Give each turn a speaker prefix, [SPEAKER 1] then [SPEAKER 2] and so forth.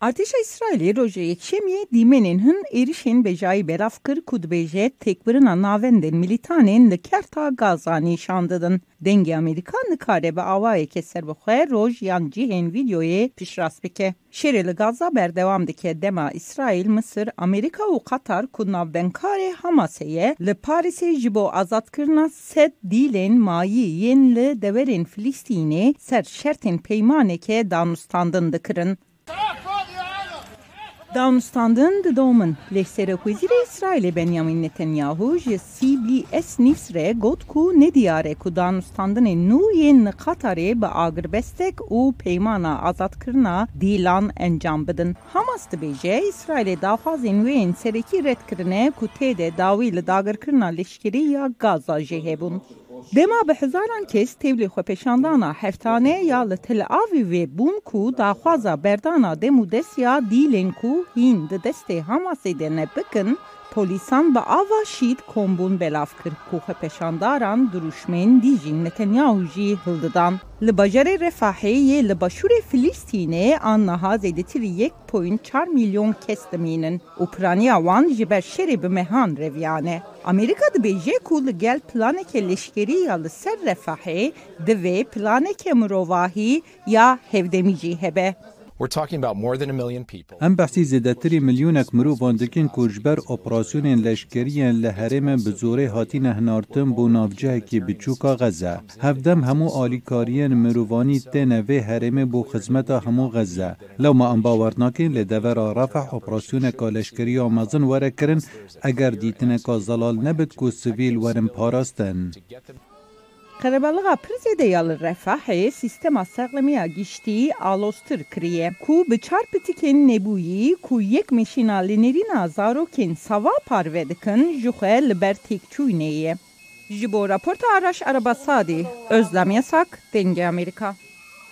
[SPEAKER 1] Artişa İsrail'i roje yekşemiye dimenen hın erişen becai berafkır kudbeje tekbirina navenden militanen likerta gaza nişandıdın. Dengi Amerikan nikarebe avaye keser bukhe roj yan cihen videoye pişras bike. Şereli gaza berdevam dike dema İsrail, Mısır, Amerika u Katar kudnavden kare Hamaseye le Paris'e jibo azatkırna set dilen mayi yenli deverin Filistin'e ser şerten peymaneke danustandın dıkırın. Downstanden de Domen lehsere Kuzire İsrail Benjamin Netanyahu je CBS Nisre got ku ne diyare ku Downstanden e nu yen Katar'e be agirbestek u peymana azat kırna dilan encam bedin. Hamas dibêje İsrailê daxwazên wê yên serekî red kirine ku tê de dawî li dagirkirina leşkerî ya Gaza jê. لشکری یا گازا جهبون دما به هزاران کس تیولی خو پیشاندانا هفتانه یا لتل آوی و بون کو Polisan ba'avaşid kombun belaf kırkuha peşandaran duruşmen dijin Netanyahu ji hıldıdan. Li bajarê refahê yê li başûrê Filistînê an nahazê di tirî 1.4 milyon kes dimînin û piraniya wan ji ber şerê bi mehan reviyane. Amerika dibêje ku li gel planeke leşkerî ya li ser refahê divê planeke mirovahî ya hevdemî jî hebe.
[SPEAKER 2] ئەم بەسی زیدەتری ملیونێک مرۆڤان دکن کوژبەر ئۆپراسسیونێن لەشکریان لە هەرێمە بزۆرەی هاتیە هەنارتن بچوکا ناوجەیەکی بچووکە همو هەفدەم هەموو ئالیکاریەن مرۆڤانی تێنەوێ هەرێمە بۆ خزمەتە هەموو غەزە لەومە ئەم باوەڕناکەین لە دەڤرا ڕەفە ئۆپراسسیونێکە لەشکری ئامەزن اگر ئەگەر دیتنەکە زەڵال نەبت کو سویل ورن پاراستن.
[SPEAKER 1] Qarabalığa prezide yalı refahı sistema sağlamaya gişti alostır kriye. Ku bıçar pitiken nebuyi ku yek meşina linerina zaroken sava parvedikin juhe liber tekçuyneye. Jibo raporta araş arabasadi. Özlem Yasak, Denge Amerika.